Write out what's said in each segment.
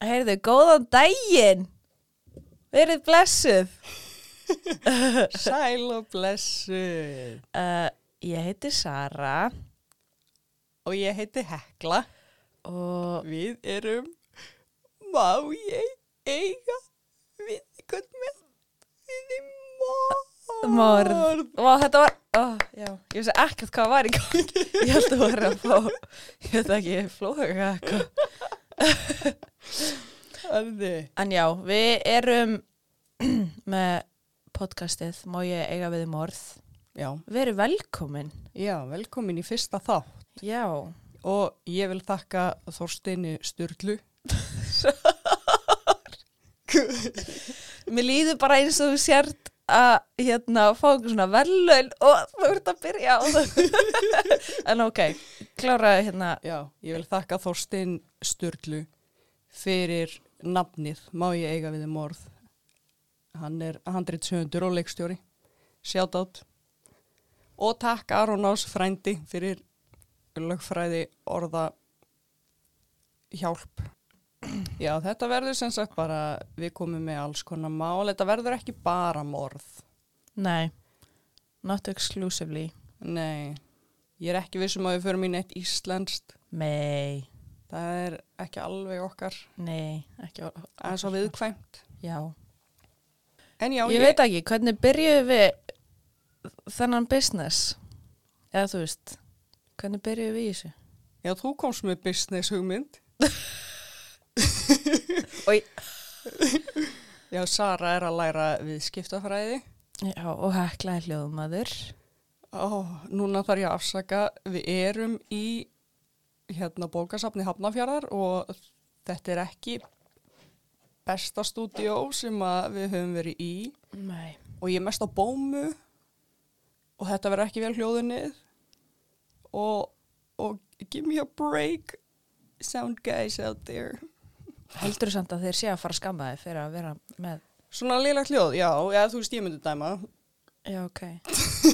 Heyrðu, góðan daginn. Verið blessuð. Sæl og blessuð. Uh, ég heiti Sara Og ég heiti Hekla. og Við erum, má ég eiga við með við morð. morð. Vá, þetta var, já, ég vissi ekkert hvað var í gangi. Ég held að vera að fá, ég veit ekki, flóða eitthvað. En já, við erum með podcastið Má ég eiga við morð. Já, Verið velkomin. já, velkomin í fyrsta þá. Já. Og ég vil þakka Þorsteini Sturlu. Mér líður bara eins og þú sért að hérna fá einhver svona verðlaun og þú ert að byrja á það. en ok, kláraði hérna. Já, ég vil þakka Þorstein Sturlu fyrir nafnið, má ég eiga við morð. Hann er handritsöndur og leikstjóri. Shoutout. Og takk Aron Ás frændi fyrir lögfræði orða hjálp. Já, þetta verður sem sagt bara, við komum með alls konar mál, þetta verður ekki bara morð. Nei, not exclusively. Nei, ég er ekki vissum að við förum í neitt íslenskt. Nei, Það er ekki alveg okkar, nei, ekki. það er svo viðkvæmt. Já. En já, Ég veit ekki, hvernig byrjuðu við þennan business? Eða þú veist, hvernig byrjuðu við í þessu? Já, þú komst með business hugmynd. Já, Sara er að læra við skiptafræði. Já, og heklaði hljóðumadur. Ó, núna þarf ég að afsaka, við erum í hérna bókasafni Hafnafjarðar og þetta er ekki besta stúdíó sem við höfum verið í Nei. og ég er mest á bómu og þetta verður ekki vel hljóðunnið og, og give me a break sound guys out there. Heldur samt að þeir sé að fara að skamma þig fyrir að vera með Svona lélagt hljóð, já, eða þú veist ég myndi dæma. Já, ok.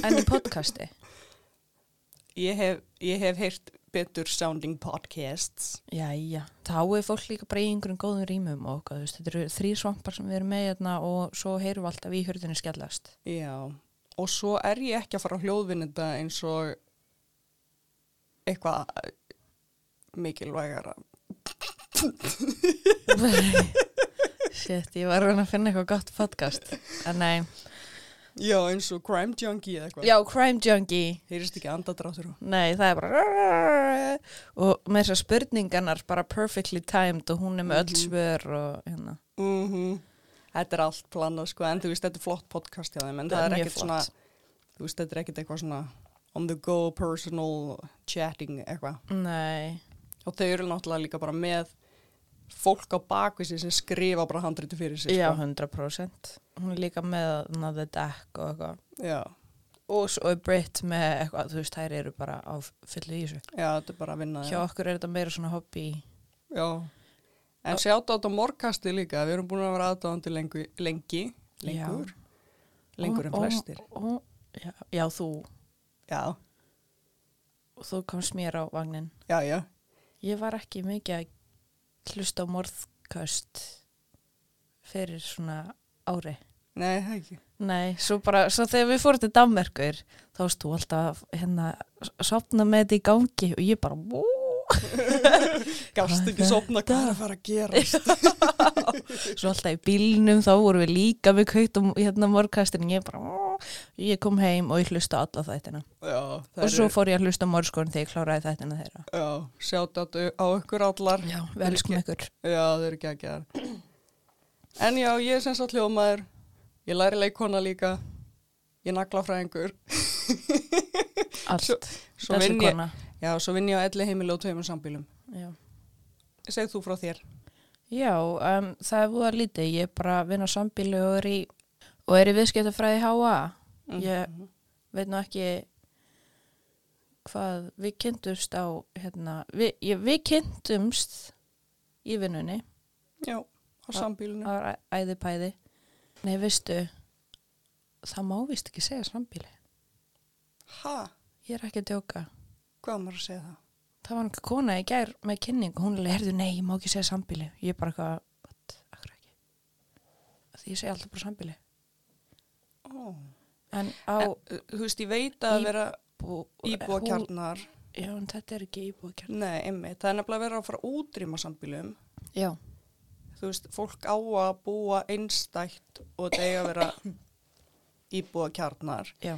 En í podcasti? Ég hef, hef heyrt betur sounding podcasts. Jæja, þá er fólk líka bara í einhverjum góðum rýmum og okkar, veist, þetta eru þrýr svampar sem við erum með hérna og svo heyrum við alltaf í hurðinni skellast. Já, og svo er ég ekki að fara að hljóðvinna eins og eitthvað mikilvægara. Shit, ég var að finna eitthvað gott podcast. En nei, Já, eins og crime junkie eða eitthvað. já, Crime Junkie, Heyrist ekki andadráttur. nei, það er bara og með þessar spurningarnar bara perfectly timed og hún er með öll Mhm. svör og hérna. Mm Þetta er allt planað, sko, en þú veist, þetta er flott podcast hjá þeim, en það, Það er er ekkert svona, þú veist, þetta er ekkert eitthvað svona on the go personal chatting eitthvað. Nei, Og þau eru náttúrulega líka bara með fólk á bakvið sig sem skrifa bara handritu fyrir sig, já, sko. 100%. Hún er líka með another deck og eitthvað. Já, Og svo er Britt með eitthvað, þú veist, þær eru bara á fullu í þessu. já, þetta er bara að vinna. Hjá okkur er þetta meira svona hobby. Já, en sjátt á þetta morgkasti líka, við erum búin að vera aðdáðandi lengi, lengi, lengur, lengur en Og- og- flestir. og- Já, já, þú, Já, þú komst mér á vagnin. já, já, Ég var ekki mikið að hlusta á morðkast fyrir svona ári. nei, það ekki. Nei, svo bara, svo þegar við fórum til Danmerkur, þá þú alltaf hérna sopna með þetta í gangi og ég bara, wú, Gafst ekki sopna, hvað er að fara að gera? svo alltaf í bílnum, þá vorum við líka með kautt um hérna morðkastin, ég ég kom heim og ég hlusta alla þættina. Já, Og svo fór ég að hlusta á morðskórin þegar ég kláraði þættina þeirra. Já, sjátt á ykkur allar. Já, við elskum ykkur. Já, þau eru gera. En já, ég er sem sagt hljómaður, ég læri leikona líka, ég nagla fræðingur. Allt. Ég, kona. Já, svo vinn ég á elli heimili og tveimur sambílum. Já. Segð þú frá þér. Já, um, það er búið að lítið. Ég er bara að vinna á sambílu og er í, og er í viðskiptafræði HA. Ég- Mhm. Veit nú ekki hvað við kynntumst á, hérna, við, ég, við kynntumst í vinnunni. Já, á sambílinu. Það var æ- æði pæði. Nei, veistu, það má vist ekki segja sambíli. Ha? Ég er ekki að djóka. Hvað maður að segja það? það var einhver kona í gær með kynning og hún er heyrðu, nei, ég má ekki segja sambíli ég er bara eitthvað, what, akkur ekki? Því ég segi alltaf bara sambíli Ó. en á En, þú veist, ég veit að vera bú, íbúa kjarnar, já, en þetta er ekki íbúa kjarnar nei, einmitt, það er nefnilega að fara að útrýma sambílum. já, Þú veist, fólk á að búa einstætt og það eiga að vera íbúa kjarnar, já,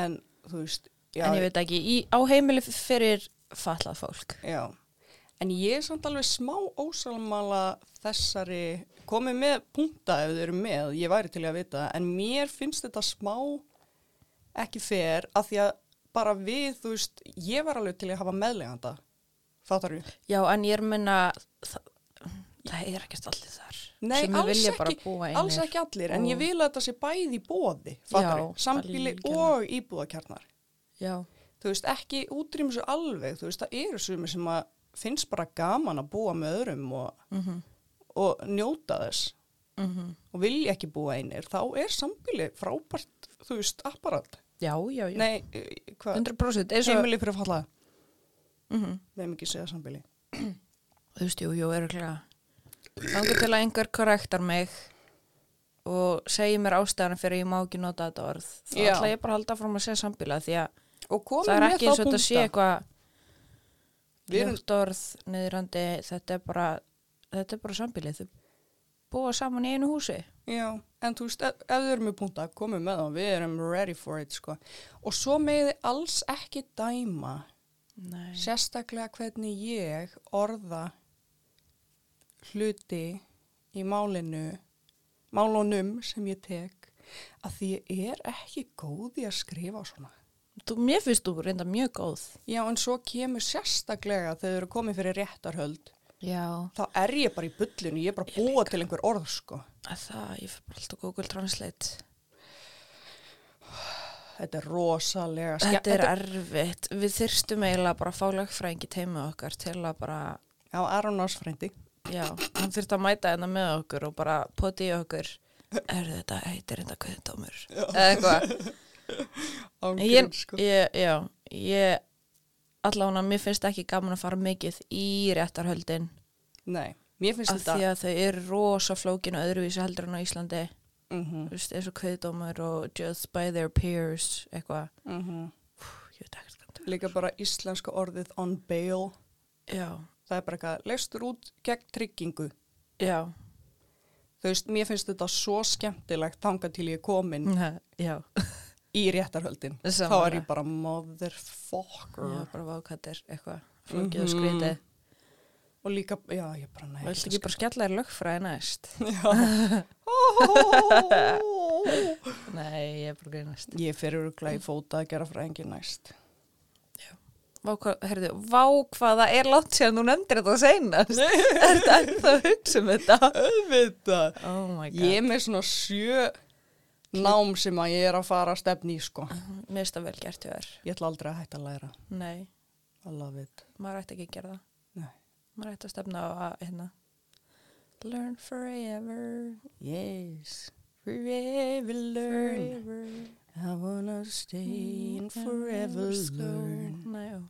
en þú veist, já, en ég veit ekki í, á heimili fyrir fallað fólk já. En ég er samt alveg smá ósalmala þessari, komið með punta ef þau eru með, ég væri til að vita, en mér finnst þetta smá ekki fer að því að bara við, þú veist, ég var alveg til að hafa meðleganda, fattar við? já, en ég er minna það, það er ekkert allir þar Nei, alls ekki, alls ekki allir, en ég vil að þetta sé bæði í bóði, fattar Já, við? Sambíli og íbúðakjarnar. Já, Þú veist, ekki útrýma svo alveg, þú veist, það eru sumi sem að finnst bara gaman að búa með öðrum og, mhm, og njóta þess mhm og vilja ekki búa einir, þá er sambíli frábært, þú veist, apparat. já, já, já, Nei, eh, hvað? 100% eins og, Heimili fyrir fallaða. mhm Við hefum ekki segja sambíli. þú veist, jú, jú, öruglega þangur til að einhver korrektar mig og segir mér ástæðan fyrir að ég má ekki nota þetta orð þá ætla ég bara að halda fram að segja sambíla því að Og komum það er með ekki þá eins og þetta sé eitthvað Við erum- ljótt orð, niðrandi þetta er bara, þetta er bara sambíli þau búa saman í einu húsi Já, en þú veist, ef, ef þau eru með punta, komum með þá, við erum ready for it, sko. Og svo meði alls ekki dæma, Nei. sérstaklega hvernig ég orða hluti í málinu, málunum sem ég tek, að því ég er ekki góð í að skrifa svona. Þú, mér finnst þú reynda mjög góð. Já, en svo kemur sérstaklega þegar þau eru komið fyrir réttarhöld, já, þá er ég bara í bullinu, ég er bara búa til einhver orð, sko. að það, ég fyrir bara alltaf Google Translate. Þetta er rosalega þetta er erfitt, við þyrstum eiginlega bara að fá lögfræðingi teima okkar til að bara Já, Aron Ásfrændi. Já, hann þurfti að mæta hérna með okkur og bara poti í okkur. Er þetta heitir þetta kveðdómur eða eitthvað Ángrín, sko. ég, já, ég allavega mér finnst ekki gaman að fara mikið í réttarhöldin. Nei, mér finnst af þetta því að þau eru rosa flókinu öðruvísi heldur en á Íslandi. Mm Þú veist, eins og kveðdómur og just by their peers eitthvað. Pú, ég veit ekkert hvað það Líka bara íslenska orðið on bail. Er já, Það er bara eitthvað, leistur út gegn tryggingu. Já, Þú veist, mér finnst þetta svo skemmtilegt þangað til ég er komin. Já í réttarhöldin. Þá er ég bara motherfucker já, bara vákættir eitthvað flókið og Mhm. skrítið Og líka, já, ég bara nei Viltu ekki bara skella þér lögfræði næst? Nei, ég er bara grínast. Ég fyrir öruglega í fóta að gera fræðingi næst Vá, heyrðu, vá hvað það er látt sér þú nefndir þetta seinast. er þetta ennþá að hugsa um þetta? Auðvitað Oh my god. Ég er með svona sjö nám sem að ég er að fara að stefni í sko Mér finnst það vel gert þér. Ég ætla aldrei að hætta að læra Nei, I love it maður ætti ekki að gera það. Nei. Maður ætti að stefna á að, hérna, learn forever, Yes Forever learn forever. I wanna stay and forever learn já.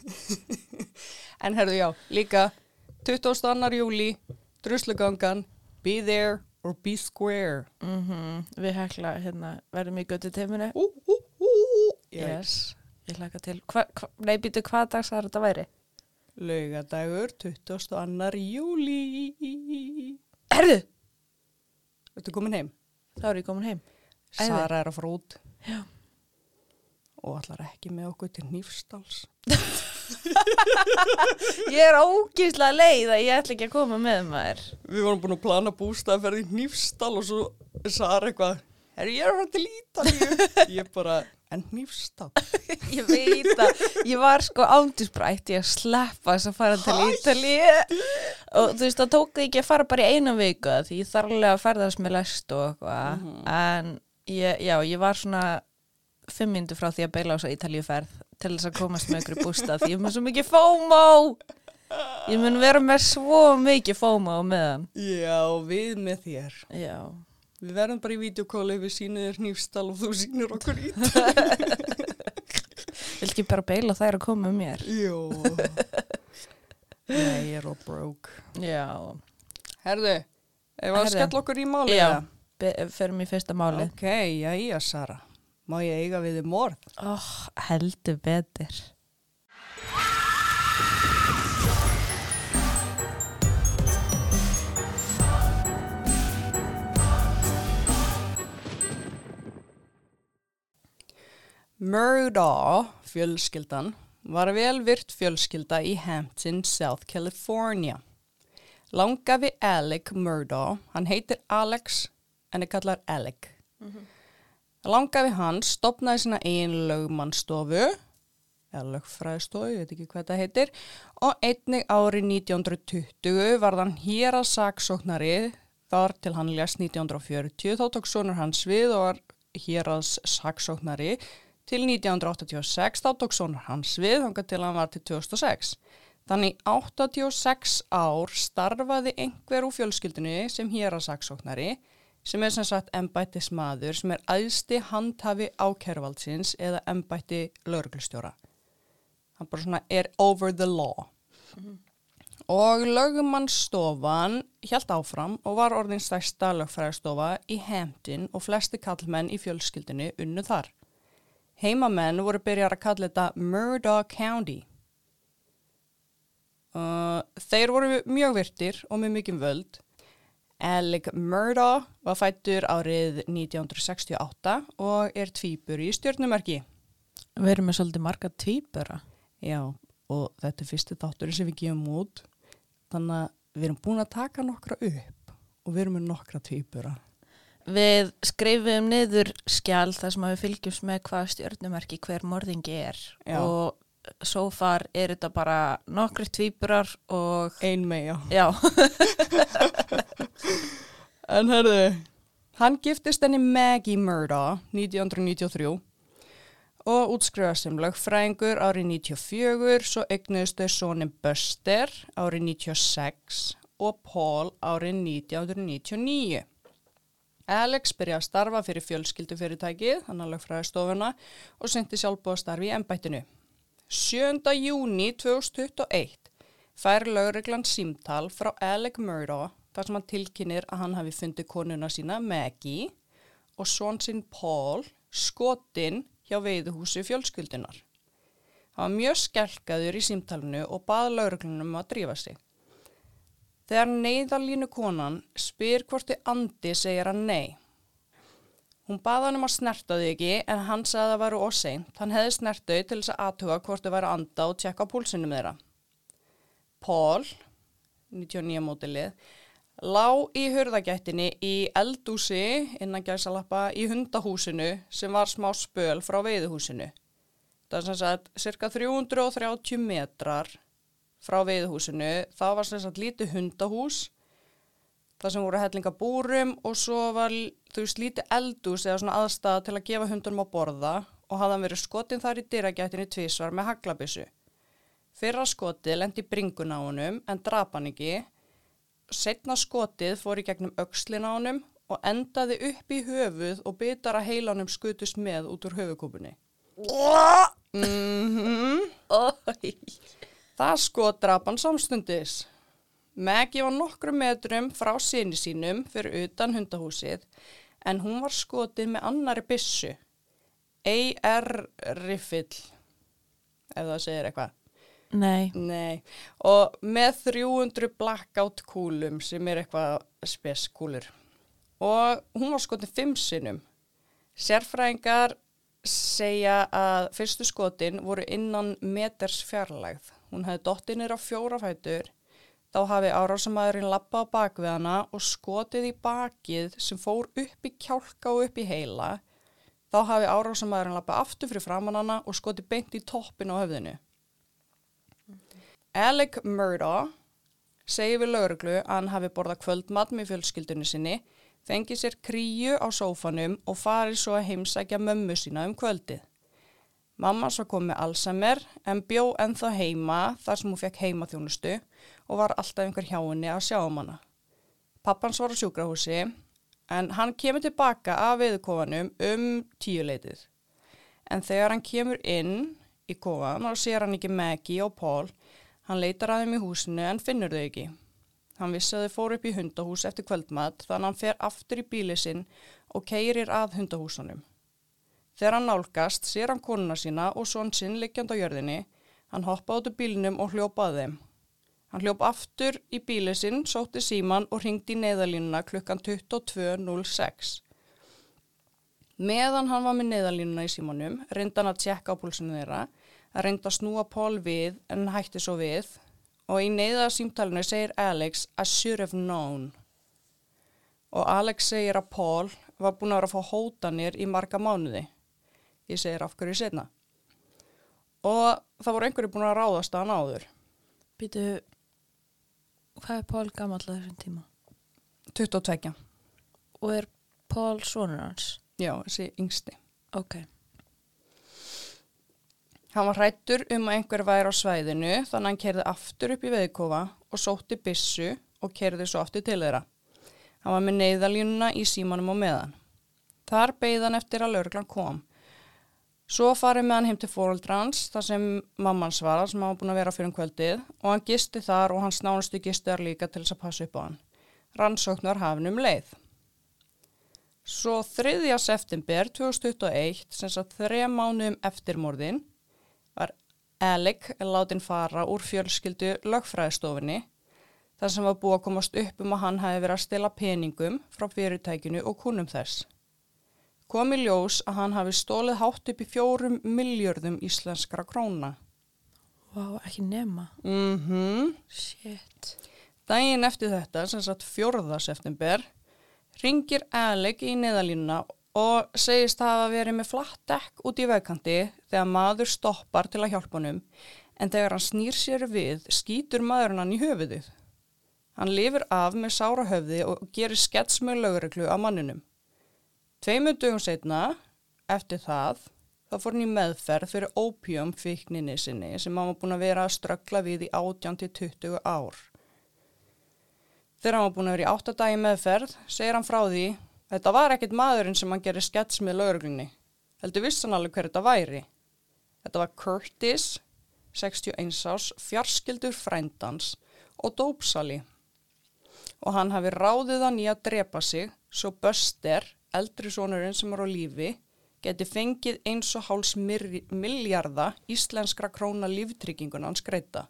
En herðu já, líka 22. júli Druslugangan Be there or be square Mm Við hekla, hérna, verðum í göttu teiminu. ú, ú, ú. Yes. Ég hlaka til. Hva, hva, nei, býtu, hvað dags það þetta væri? Laugadagur 22. júli Herðu, Ertu komin heim? þá er ég komin heim. Sara er að fara út Já. og allar ekki með okkur til Nýfsdals Ég er ógíslega leið að ég ætla ekki að koma með maður. Við vorum búin að plana bústæðferð í Nýfsdal og svo Sara eitthvað Er ég er að fara til Ítalíu? Ég bara, en Nýfsdal? Ég veit að ég var sko ándisbrætt ég að sleppa þess að fara til Ítalíu og þú veist það tók ekki að fara bara í eina viku því ég þarf alveg að ferðast með lest og eitthvað en ég, já, ég var svona fimm myndu frá því að beila á þess að Ítalíu ferð til þess að komast með ykkur bústa því ég mun svo mikið FOMO ég mun vera með svo mikið FOMO á meðan Já, við með þér já, Við verðum bara í videokóli, við sýnum þér Nýfsdal og þú sýnir okkur Ítalíu vil ekki bara beila þær að koma með mér? Jú. Nei, ég er all broke. Já. Herðu, ef að Herðu. skella okkur í máli Já, förum í fyrsta máli. Ok, jæja, Sara. Má ég eiga við þið morð? Oh, heldur betur. Murdaugh fjölskyldan var vel virt fjölskylda í Hampton, South California. Langafi Alec Murdaugh, hann heitir Alex en er kallar Alec. Langafi hann stopnaði sína eigin lögmannstofu, eða lögfræðstofu, ég veit ekki hvað það heitir, og einnig árið 1920 var hann hér að saksóknari þar til hann lést 1940, þá tók sonur hans við og var hér að saksóknari til 1986, þá tók sonur hans við, þangað til hann var til 2006. Þannig 86 ár starfaði einhver úr fjölskyldinu sem hér að saksóknari, sem er sem sagt embættis maður, sem er æðsti handhafi ákæruvaldsins eða embætti lauruglustjóra. Hann bara svona er over the law. Og lögumannstofan hjælt áfram og var orðin stærsta lögfræðstofa í Hampton og flesti kallmenn í fjölskyldinu unnu þar. Heimamenn voru byrjar að kalla þetta Murdoch County. Uh, þeir voru mjög virtir og með mikið völd. Alec Murdoch var fættur árið 1968 og er tvíbur í stjórnumerki. Við erum með svolítið marga tvíbura. Já, og þetta er fyrsti þáttur sem við gefum út. Þannig að við erum búin að taka nokkra upp og við erum með nokkra tvíbura. Við skrifum niður skjál þar sem við fylgjumst með hvað stjörnumerki hver morðingi er Já. og svo far er þetta bara nokkri tvíburar og Ein meja. já, En herðu, hann giftist henni Maggie Murdaugh 1993 og útskrifast sem lögfræðingur árið 94, svo eignuðist þau sonin Buster árið 96 og Paul árið 1999. Alex byrjaði að starfa fyrir fjölskyldufyrirtækið, hann að lögfræðistofuna og sendi sjálfbúða starfi í ennbættinu. 7. júni 2021 fær lögreglan símtal frá Alec Murdaugh þar sem hann tilkynir að hann hafi fundið konuna sína Maggie og svon sinn Paul skotinn hjá veiðuhúsi fjölskyldunar. Hann var mjög skelkaður í símtalinu og bað lögreglunum að drífa sig. Þegar neyðalínu konan spyr hvort þið andi segir hann nei. Hún baða hann um að snerta þau ekki en hann sagði að það væru óseint. Hann hefði snert þau til þess að aðtuga hvort þau væru að anda og tjekka á púlsinum þeirra. Paul, 99 mótilið, lá í hurðagættinni í eldúsi innan gæsalappa í hundahúsinu sem var smá spöl frá veiðuhúsinu. Það er sem sagt cirka 330 metrar frá veiðuhúsinu. Það var sem sagt lítið hundahús það sem voru hellinga búrum og svo var þú veist lítið eldús eða svona aðstæða til að gefa hundunum að borða og hafði hann verið skotin þar í dyragættinni tvísvar með haglabissu. Fyrra skotið lendi bringun á honum en drap hann ekki. Setna skotið fór í gegnum öxlin á honum og endaði upp í höfuð og bitar að heilanum skutust með út úr höfukúpunni. Mhm. Ói. Það skot drap hann samstundis. Maggie var nokkrum metrum frá sinni sínum fyrir utan hundahúsið en hún var skotin með annari bissu. AR Riffil, ef það segir eitthvað. Nei, Nei, og með 300 blackout kúlum sem er eitthvað spes kúlur. Og hún var skotin fimm sinnum. Sérfræðingar segja að fyrstu skotin voru innan meters fjarlægð. Hún hefði dottinir á fjórafætur, þá hafi árásamæðurinn lappa á bakvið hana og skotið í bakið sem fór upp í kjálka og upp í heila. Þá hafi árásamæðurinn lappa aftur fyrir framann hana og skotið beint í toppin á höfðinu. Alec Murdaugh segir við lauruglu að hann hafi borðað kvöldmat með fjölskyldunni sinni, fengið sér kríu á sófanum og farið svo að heimsækja mömmu sína um kvöldið. Mamma svo kom með Alzheimer en bjó ennþá heima þar sem hún fekk heimaþjónustu og var alltaf einhver hjá henni að sjá um hana. Pappans var á sjúkrahúsi en hann kemur tilbaka af viðkofanum um tíuleitið. En þegar hann kemur inn í kofan og sér hann ekki Maggie og Paul. Hann leitar að þeim í húsinu en finnur þau ekki. Hann vissi að þau fóru upp í hundahús eftir kvöldmat þannig að hann fer aftur í bíli sinn og keirir að hundahúsunum. Þegar hann nálgast sér hann konuna sína og svon sinn liggjand á jörðinni. Hann hoppa át úr bílinum og hljópaði þeim. Hann hljóp aftur í bíli sinn, sótti síman og ringdi í neðalínuna klukkan 22.06. Meðan hann var með neðalínuna í símanum, reynda hann að tjekka á púlsinu þeirra, að reynda að snúa Paul við en hætti svo við og í neðasímtalinu segir Alex I should have known. Og Alex segir að Paul var búin að vera að fá hótanir í marga mánuði. Ég segir af hverju setna. Og það voru einhverju búin að ráðast að hann áður. Býtu, hvað er Pál gamall að þessum tíma? 22. Og er Pál sonur hans? Já, þessi yngsti. Ok. Hann var hrættur um að einhver væri á svæðinu þannig að hann kerði aftur upp í veðkofa og sótti bissu og kerði svo aftur til þeirra. Hann var með neyðalínuna í símanum og meðan. Þar beigð hann eftir að lauruglan kom. Svo farið með hann heim til fóröldrans þar sem mammans var sem hann var búin að vera fyrir um kvöldið og hann gisti þar og hans nánustu gisti þar líka til þess að passa upp á hann. Rannsóknar hafnum leið. Svo 3. september 2021, sem sagt þreja mánuðum eftir morðin, Alec látin fara úr fjölskyldu lögfræðistofinni þar sem var búið að komast upp um að hann hafi verið að stila peningum frá fyrirtækinu og kunum þess. Kom í ljós að hann hafi stólið hátt upp í fjórum miljörðum íslenskra króna. Vá, ekki nema. Mhm. Shit. Dægin eftir þetta, sem sagt 4. september, ringir Alec í neðalínuna og segist að hafa verið með flatt dekk út í vegkanti þegar maður stoppar til að hjálpa honum en þegar hann snýr sér við skýtur maðurinn hann í höfuðið. Hann lifir af með sára höfði og gerir skets með lögreglu á manninum. Tveimur dögum setna, eftir það, þá fór hann í meðferð fyrir opium fíkninni sinni sem hann var búin að vera að ströggla við í 18-20 ár. Þegar hann var búin að vera í 8 dagi meðferð, segir hann frá því Þetta var ekkit maðurinn sem hann gerir skets með lauruglunni. Heldur vissan alveg hver þetta væri. Þetta var Curtis, 61 ás, fjarskildur frændans og dópsali. Og hann hafi ráðið hann í að drepa sig svo Buster, eldri sonurinn sem er á lífi, geti fengið eins og háls miljarda íslenskra króna líftrygginguna hans greita.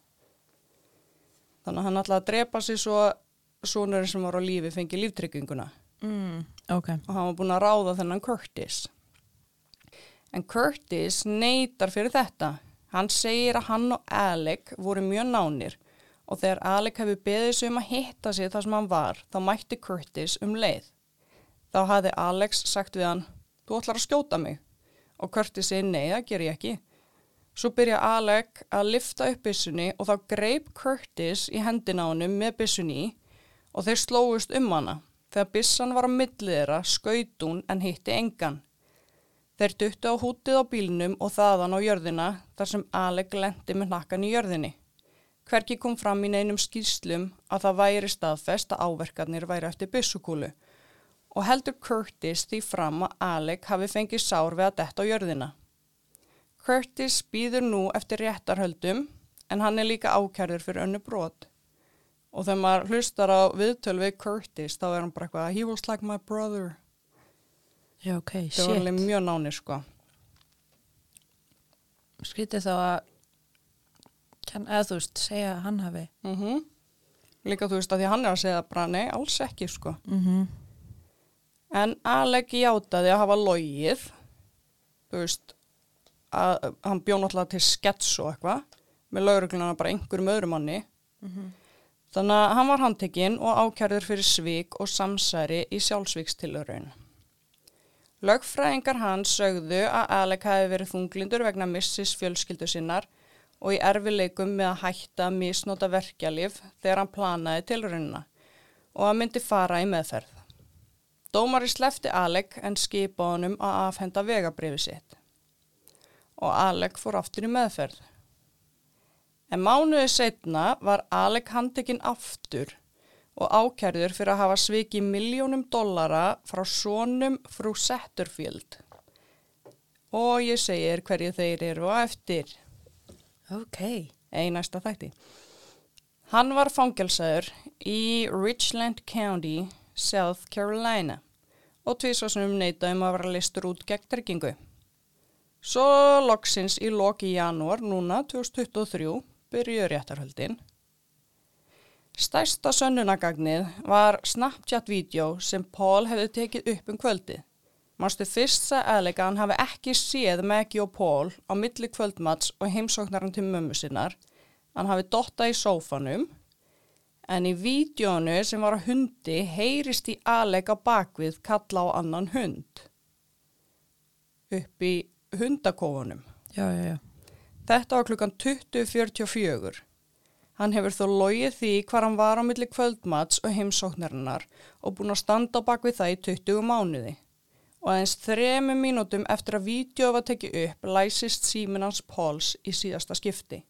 Þannig að hann ætlaði að drepa sig svo sonurinn sem var á lífi fengið líftrygginguna Mm, ok. og hann var búin að ráða þennan Curtis. En Curtis neytar fyrir þetta. Hann segir að hann og Alec voru mjög nánir og þegar Alec hefur beðið sig um að hitta sig þar sem hann var, þá mætti Curtis um leið. Þá hafði Alex sagt við hann, þú ætlar að skjóta mig. Og Curtis segi, nei, það ger ég ekki. Svo byrja Alec að lifta upp byssunni og þá greip Curtis í hendina honum með byssunni og þeir slóist um hana. Þegar byssan var á milliðra skaut hún en hitti engan. Þeir duttu á hútið á bílnum og þaðan á jörðina þar sem Alec lendi með nakkan í jörðinni. Hverki kom fram í neinum skýrslum að það væri staðfest að áverkarnir væri eftir byssukúlu og heldur Curtis því fram að Alec hafi fengið sár við að detta á jörðina. Curtis býður nú eftir réttarhöldum en hann er líka ákærður fyrir önnu brot. Og þegar maður hlustar á viðtöl við Curtis þá er hann bara eitthvað he was like my brother. Já, ok, Það var shit. alveg mjög náni sko. Skrítið þá að, kann, eða þú veist, segja að hann hafi. Mm Líka þú veist að því hann er að segja bara nei, alls ekki sko. Mm -hmm. En Alec játaði að hafa logið, þú veist, að hann bjó náttúrulega til skets og eitthvað, með laurugluna bara einhverjum öðrum manni. Þannig að hann var handtekinn og ákjærður fyrir svík og samsæri í sjálfsvíkstilurinn. Lögfræðingar hans sögðu að Alec hafi verið þunglindur vegna missis fjölskyldu sinnar og í erfileikum með að hætta að misnota verkjalif þegar hann planaði tilrunina og að myndi fara í meðferð. Dómari slefti Alec en skipa honum að afhenda vegabrifi sitt og Alec fór aftur í meðferð. En mánuði setna var Alec handtekinn aftur og ákærður fyrir að hafa svikið miljónum dollara frá sonum frú Setterfield. Og ég segir hverju þeir eru á eftir. Ok. Í næsta þætti. Hann var fangelsaður í Richland County, South Carolina og tvísvarsunum neytaði um að vera listur út gegn tryggingu. Svo loksins í loki janúar núna 2023 byrjuði réttarhöldin. Stærsta sönnunagagnið var Snapchat-vídeó sem Paul hefði tekið upp um kvöldið. Mástu fyrst að eðleika hann hafi ekki séð Maggie og Paul á milli kvöldmats og heimsóknaran til mömmu sinnar. Hann hafi dotta í sófanum en í vídjónu sem var á hundi heyrist í aðleika bakvið kalla á annan hund upp í hundakófunum. Já, já, já. Þetta var klukkan 20.44. Hann hefur þó logið því hvar hann var á milli kvöldmats og heimsóknarinnar og búin að standa á bakvið það í 20 mánuði. Og aðeins þremu mínútum eftir að vídeo var tekið upp læsist síminans Póls í síðasta skipti.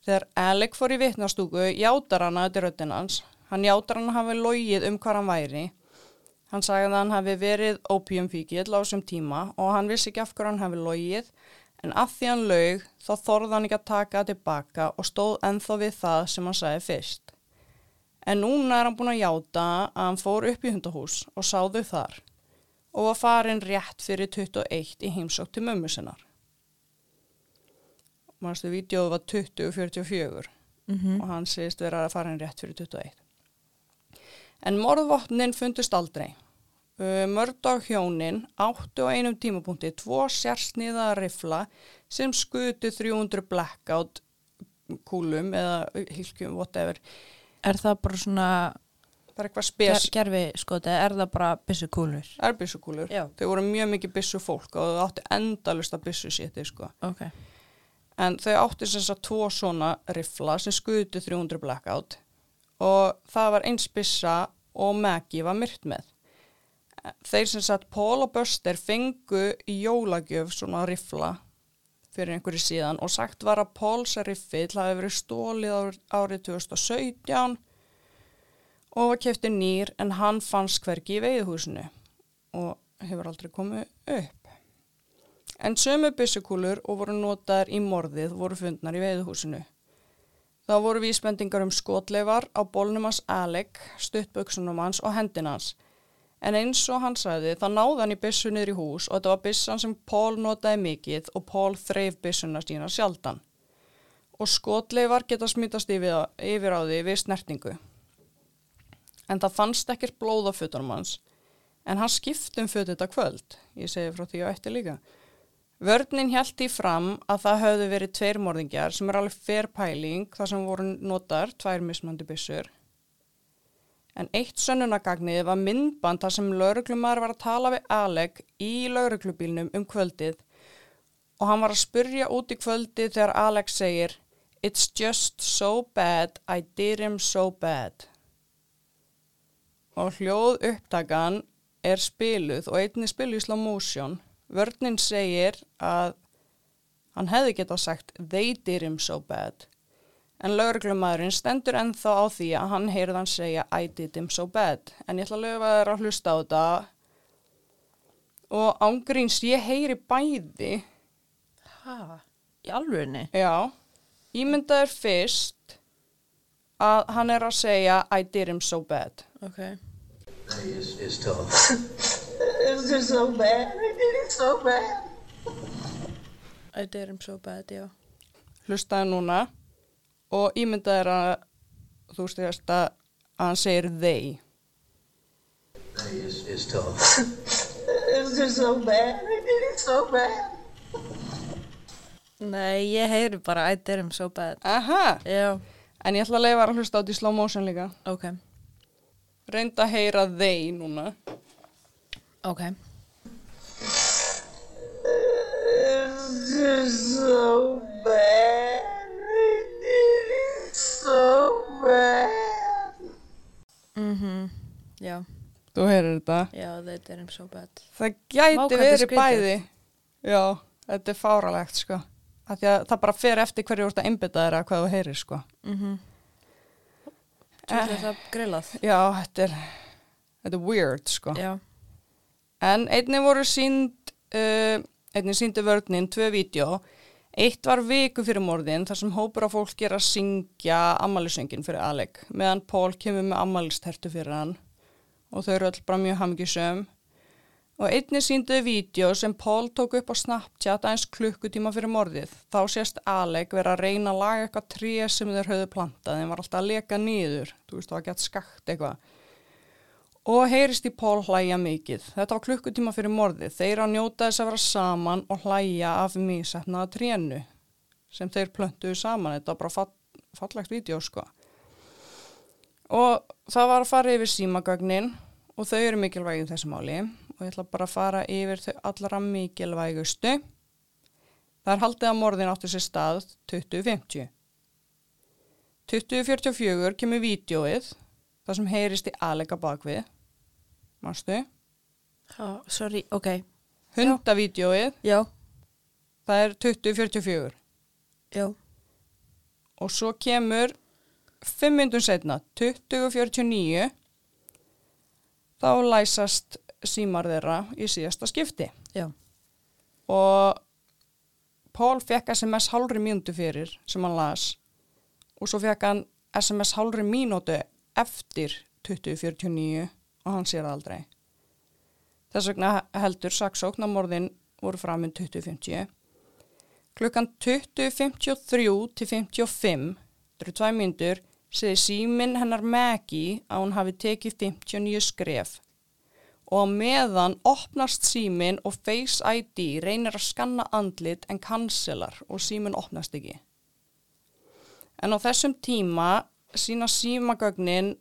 Þegar Alec fór í vitnastúku játar hann að hans. Hann játar hann að hafi logið um hvað hann væri. Hann sagði að hann hafi verið opiumfíkil á þessum tíma og hann vissi ekki af hverju hann hafi logið en að því hann laug þá þorði hann ekki að taka það tilbaka og stóð enþá við það sem hann sagði fyrst. En núna er hann búin að játa að hann fór upp í hundahús og sáðu þar og var farin rétt fyrir 21 í heimsók til mömmu sinnar. Mástu, vídeoð var 2044 Mm og hann segist vera að farin rétt fyrir 21. En morðvopnin fundust aldrei. Mördag hjónin áttu á einum tímapunkti tvo sérsniða rifla sem skutu 300 blackout kúlum eða hilkjum, whatever. Er það bara svona er gerfi skoti, er það bara byssu kúlur? erbissukúlur. Já. Þau voru mjög mikið bissu fólk og þau áttu endalust að bissu sétti, sko. Ok. En þau áttu sem sagt tvo svona rifla sem skutu 300 blackout og það var eins bissa og Maggie var myrt með. Þeir sem sagt Paul og Buster fengu í jólagjöf svona rifla fyrir einhverju síðan og sagt var að Pauls riffill hafi verið stólið ár- árið 2017 og var kefti nýr en hann fannst hvergi í veiðhúsinu og hefur aldrei komið upp. En sömu byssukúlur og voru notaðar í morðið voru fundnar í veiðhúsinu. Það voru vísbendingar um skotleifar á bólnum hans Alec, stuttböksunum hans og hendin hans. En eins og hann sagði, það náði hann í byssu niður í hús og þetta var byssan sem Paul notaði mikið og Paul þreif byssuna sína sjaldan. Og skotleifar geta smítast yfir, yfir á því við snertingu. En það fannst ekkert blóð á fötunum hans. En hann skipti um fötu þetta kvöld. Ég segi frá því á eftir líka. Vörninn held í fram að það höfðu verið tveir morðingjar sem er alveg fer pæling þar sem voru notar tvær mismandi byssur. En eitt sönnunagagnið var myndband þar sem lauruglumar var að tala við Alec í lauruglubílnum um kvöldið og hann var að spurja út í kvöldið þegar Alec segir It's just so bad, I did him so bad. Og hljóð upptakan er spiluð og einni spiluð í slow motion. Vörnin segir að hann hefði getað sagt they did him so bad. En lauruglumæðurinn stendur ennþá á því að hann heyrði hann segja I did him so bad. En ég ætla að löfa þér að hlusta á þetta og ángríns ég heyri bæði. Hæ? Í alvörunni? Já, ímyndaður fyrst að hann er að segja I did him so bad. Ok. is, is tough. It's just so bad. I did it so bad. I did him so bad, já. Hlustaði núna og ímyndaður að þú styrjast að hann segir they. is, is tough. It's just so bad. I did it so bad. Nei, ég heyri bara I did him so bad. Aha, Já, en ég ætla að leifa að hlusta á þetta í slow motion líka. ok. Reynda að heyra they núna. Ok. It's just so bad. It so bad. Mhm. Já, Þú heyrir þetta. já, they did him so bad. Það gæti er verið bæði. Já, þetta er fáralegt sko. Því að það bara fer eftir hverju úr þetta einbytta þeirra hvað þú heyrir sko. Mhm. Tjóðlega það grillað. Já, þetta er, þetta er weird sko. Já. En einnig voru sínd, uh, einnig síndi vörninn tvö vídeo. Eitt var viku fyrir morðin þar sem hópur af fólk er að syngja ammælisöngin fyrir Alec meðan Paul kemur með ammælistertu fyrir hann og þau eru öll bara mjög hamgisum. Og einni sínduði vídeo sem Paul tók upp á Snapchat aðeins klukkutíma fyrir morðið. Þá sést Alec vera að reyna að laga eitthvað tré sem þeir höfðu plantað en var alltaf að leka niður. Þú veist, það var gett skakt eitthvað. Og heyrist í Paul hlæja mikið. Þetta var klukkutíma fyrir morðið. Þeir að njóta þess að vera saman og hlæja af mísetnaða trénu sem þeir plöntuðu saman. Þetta var bara fall, fallegt vídeo sko. Og það var að fara yfir símagögnin og þau eru mikilvægið þessu máli og ég ætla bara að fara yfir þau allra mikilvægustu. Það er haldið að morðin áttu sér stað 2050. 2044 kemur vídjóið það sem heyrist í aðleika bakvið. Mástu? Oh, sorry, ok. Hundavídjóið, það er 2044 já. og svo kemur 5 myndun setna, 2049 þá læsast símar þeirra í síðasta skipti Já. og Pól fekk SMS hálfri mínútu fyrir sem hann las og svo fekk hann SMS hálfri mínútu eftir 2049 og hann sér það aldrei. Þess vegna heldur saksókn að morðin voru framinn 2050. Klukkan 20.53 til 55, þetta eru tvæ myndur, segir síminn hennar Maggie að hún hafi tekið 59 skref og meðan opnast síminn og Face ID reynir að skanna andlit en cancelar og síminn opnast ekki. En á þessum tíma sína símagögnin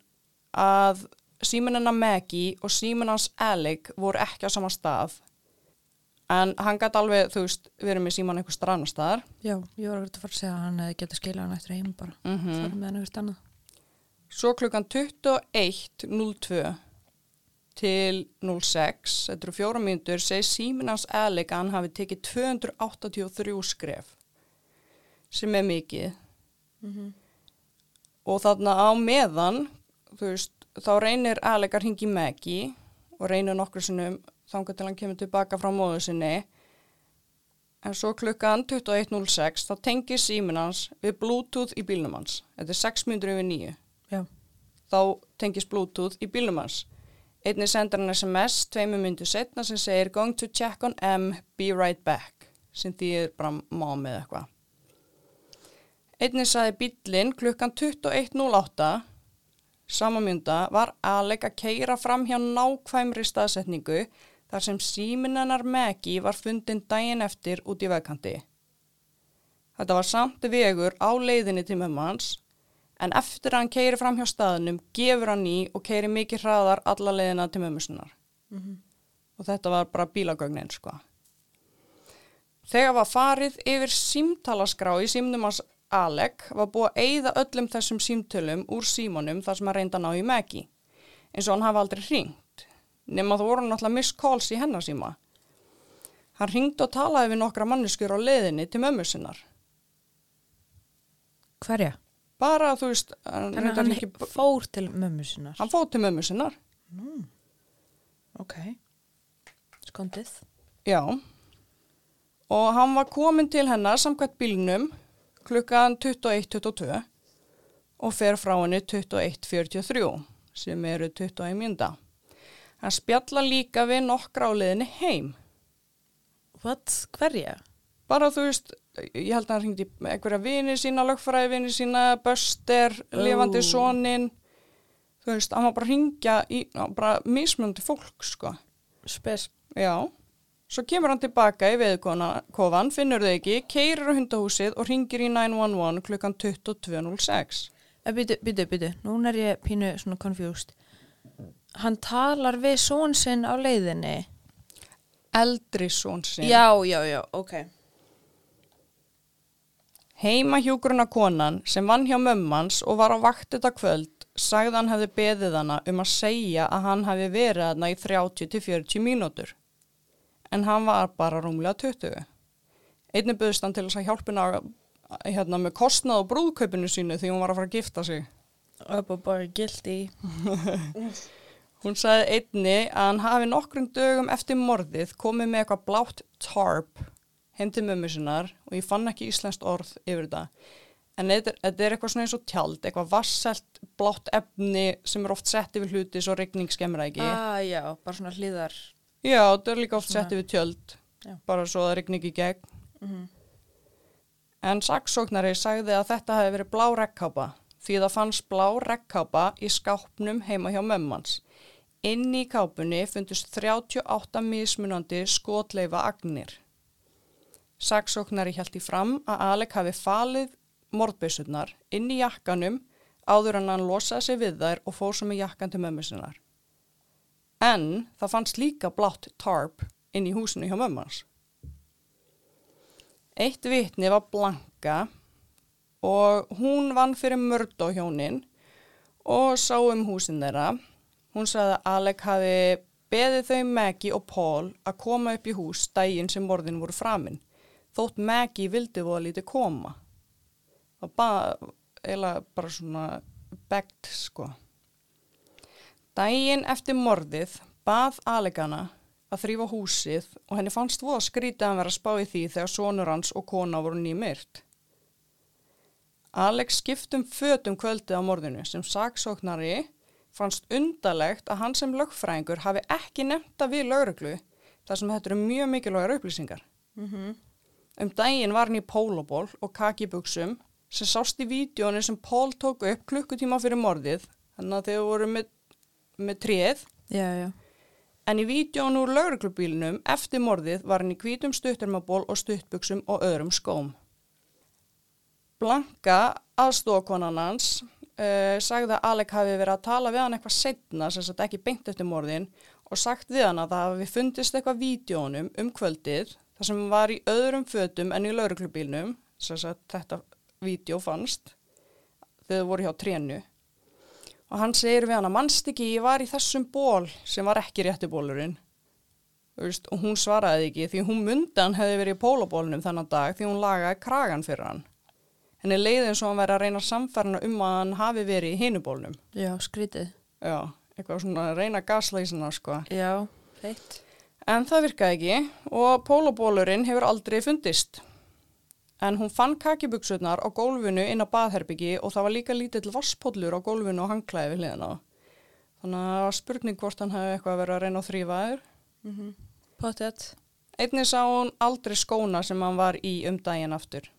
að síminn hennar Maggie og síminn hans Alec voru ekki á sama stað en hann gæti alveg, þú veist, verið með síman einhver strannar staðar. Já, ég var að vera að fara að segja að hann getað skilað hann eftir heim bara. Mm Það er með hann eitthvað annað. Svo klukkan 21.02 til 06, þetta eru fjóra mínútur, segir síminn hans Alec að hann hafi tekið 283 skref sem er mikið og þarna á meðan veist, þá reynir Alec að ringi Maggie og reynir nokkur sinnum þangað til hann kemur tilbaka frá móðu sinni. En svo klukkan 21.06 þá tengir síminn hans við Bluetooth í bílnum hans. Þetta er 6 mínútur yfir 9 Já. þá tengist Bluetooth í bílnum hans. Einnig sendur hann SMS tveimur myndu setna sem segir going to check on M, be right back sem er bara mom eða eitthvað einnig saði bílinn klukkan 21.08 sama mynda var Alec að keira fram hjá nákvæmri staðsetningu þar sem síminnanar Maggie var fundin daginn eftir út í vegkanti. Þetta var samt vegur á leiðinni til mömmans en eftir að hann keiri fram hjá staðnum gefur hann í og keiri mikið hraðar alla leiðina til mömmusinnar. Og þetta var bara bílagögnin sko. Þegar var farið yfir símtalaskrá í símnum hans Alec var búið að eyða öllum þessum símtölum úr símanum þar sem hann reynda að ná í Maggie eins og hann hafa aldrei hringt nema þú voru náttúrulega miss calls í hennar síma. Hann hringdi og talaði við nokkra manneskjur á leiðinni til mömmu sinnar. Hverja? Bara þú veist, hann, Þannig að reyndar hann ekki- fór til mömmu sinnar. hann fóð til mömmu sinnar. Ok. Skondið. Já. Og hann var komin til hennar samkvæmt bílnum klukkan 21.22 og fer frá henni 21.43 sem eru 21 mínúta. Hann spjalla líka við nokkra á leiðinni heim. What? Hverja? Bara þú veist, ég held að hann hringdi einhverja vini sína, lögfræði vini sína, böster, lifandi Ó. sonin. Þú veist, hann var bara að hringja í, bara mismunandi fólk, sko. Spes. Já, svo kemur hann tilbaka í veðkofan, finnur þau ekki, keirir á hundahúsið og ringir í 911 klukkan 22.06. Byttu, byttu, byttu. Nún er ég pínu svona confused. Hann talar við són sinn á leiðinni. Eldri són sinn. Já, já, já, ok. Heima hjúgruna konan sem vann hjá mömmans og var á vakt þetta kvöld sagði hann hefði beðið hana um að segja að hann hefði verið hana í 30-40 mínútur. En hann var bara rúmlega 20. Einnig buðist hann til þess að hjálpina hérna, með kostnað og brúðkaupinu sínu því hún var að fara að gifta sig. Upp og bara guilty. Hún sagði einni að hann hafi nokkrum dögum eftir morðið komið með eitthvað blátt tarp heim til mömmu sinnar og ég fann ekki íslenskt orð yfir þetta. En þetta, er- eitthvað svona eins og tjald, eitthvað vasselt blátt efni sem er oft sett yfir hluti svo regning skemmir það ekki. Ah, já, bara svona hlýðar. Já, þetta er líka oft Svona- sett yfir tjöld, Já. bara svo það regning í gegn. Mhm. En saksóknari sagði að þetta hefði verið blá regnkápa því það fannst blá regnkápa í skápnum heima hjá mömmans. Inn í kápunni fundust 38 mismunandi skotleifa agnir. Saksóknari í fram að Alek hafi falið morðbyssurnar inn í jakkanum áður en hann losaði sig við þær og fór svo með jakkan til mömmu sinnar. En það fannst líka blátt tarp inn í húsinu hjá mömmans. Eitt vitni var Blanka og hún vann fyrir Murdo hjónin og sá um húsin þeirra. Hún sagði að Alec hafi beðið þau Maggie og Paul að koma upp í hús daginn sem morðin voru framinn. Þótt Maggie vildi voða lítið koma. Það eiginlega bara svona begged sko. Daginn eftir morðið bað Alegana að þrýfa húsið og henni fannst voða skrítið að vera að spá í því þegar sonur hans og kona voru nýmyrt. Alex skiptum fötum kvöldið á morðinu sem saksóknari fannst undalegt að hann sem lögfræðingur hafi ekki nefnda við lauruglu þar sem þetta eru mjög mikilvægar upplýsingar. Mhm. Um daginn var hann í pólóból og kakibuxum sem sást í vídjónu sem Pól tók upp klukkutíma fyrir morðið þannig að þau voru með, með já. En í vídjónu úr lauruglubílinum eftir morðið var hann í hvítum stuttarmaból og stuttbuxum og öðrum skóm. Blanka, aðstofakonan hans, uh, sagði að Alec hafi verið að tala við hann eitthvað setna, sem sagt ekki beint eftir morðin, og sagt við hann að það hafi fundist eitthvað vídjónum um kvöldið, þar sem var í öðrum fötum en í lauruglubílinum, sem þetta vídjó fannst, þegar þau voru hjá trénu og hann segir við hann að mannst ekki ég var í þessum ból sem var ekki rétti bólurinn og hún svaraði ekki því hún mundan hefði verið í pólabólnum þannig dag því hún lagaði kragan fyrir hann. Henni leiði eins og hann væri að reyna samfærna um að hann hafi verið í hinubólnum Já, skrítið. já, eitthvað svona reyna gaslæsina sko. Já, feitt. en það virkaði ekki og pólabólurinn hefur aldrei fundist en hún fann kakibuksurnar á gólfinu inn á baðherbyggi og það var líka lítill vasspóllur á gólfinu og hangklæði við hliðina á. Þannig að það var spurning hvort hann hefði eitthvað að reyna að þrýfa þér. Mm Pottet. Einnig sá hún aldrei skóna sem hann var í um daginn aftur.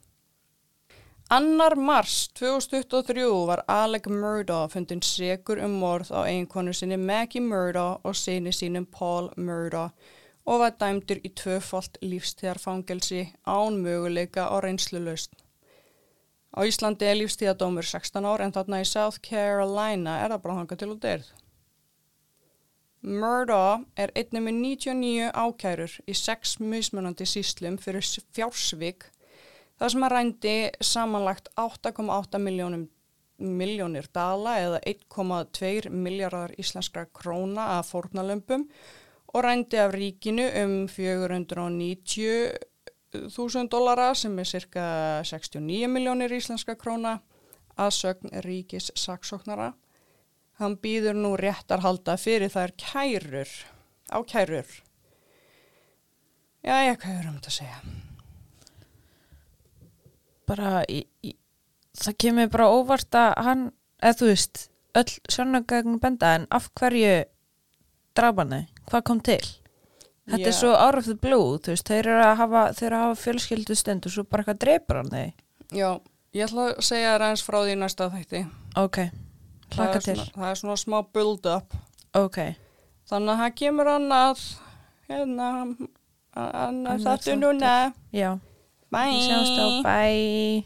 Annar mars 2023 var Alec Murdaugh fundin segur um morð á eiginkonu sinni Maggie Murdaugh og sinni sínum Paul Murdaugh og var dæmdur í tvöfalt lífstíðarfangelsi án möguleika á reynslulaust. Á Íslandi er lífstíðadómur 16 ár en þarna í South Carolina er það bara hangað til og derð. Murdaugh er einnig með 99 ákærur í sex mismunandi síslum fyrir fjársvík þar sem að rændi samanlagt 8,8 miljónum miljónir dala eða 1,2 miljardar íslenskra króna af fórnalömpum og rændi af ríkinu um 490.000 dollara sem er cirka 69 miljónir íslenska króna að sögn ríkis saksóknara. Hann býður nú réttarhalda fyrir þær kærur, á kærur. Já, ég hvað er um þetta að segja? Bara, í, í, það kemur bara óvart að hann, eða þú veist, öll sjónagagn benda en af hverju drafanu? Hvað kom til? Þetta er Já. svo out of the blue, þú veist, þeir eru að hafa, að hafa fjölskyldu stund og svo bara eitthvað dreipur hann þig. Já, ég ætla að segja þér eins frá því næsta þætti. Ok, Það hlaka er til. svona- Það er svona smá build-up. Ok, Þannig að það kemur annað, hérna, annað Annað þáttu þáttur. núna. já, Bye. sjáumst á, bye.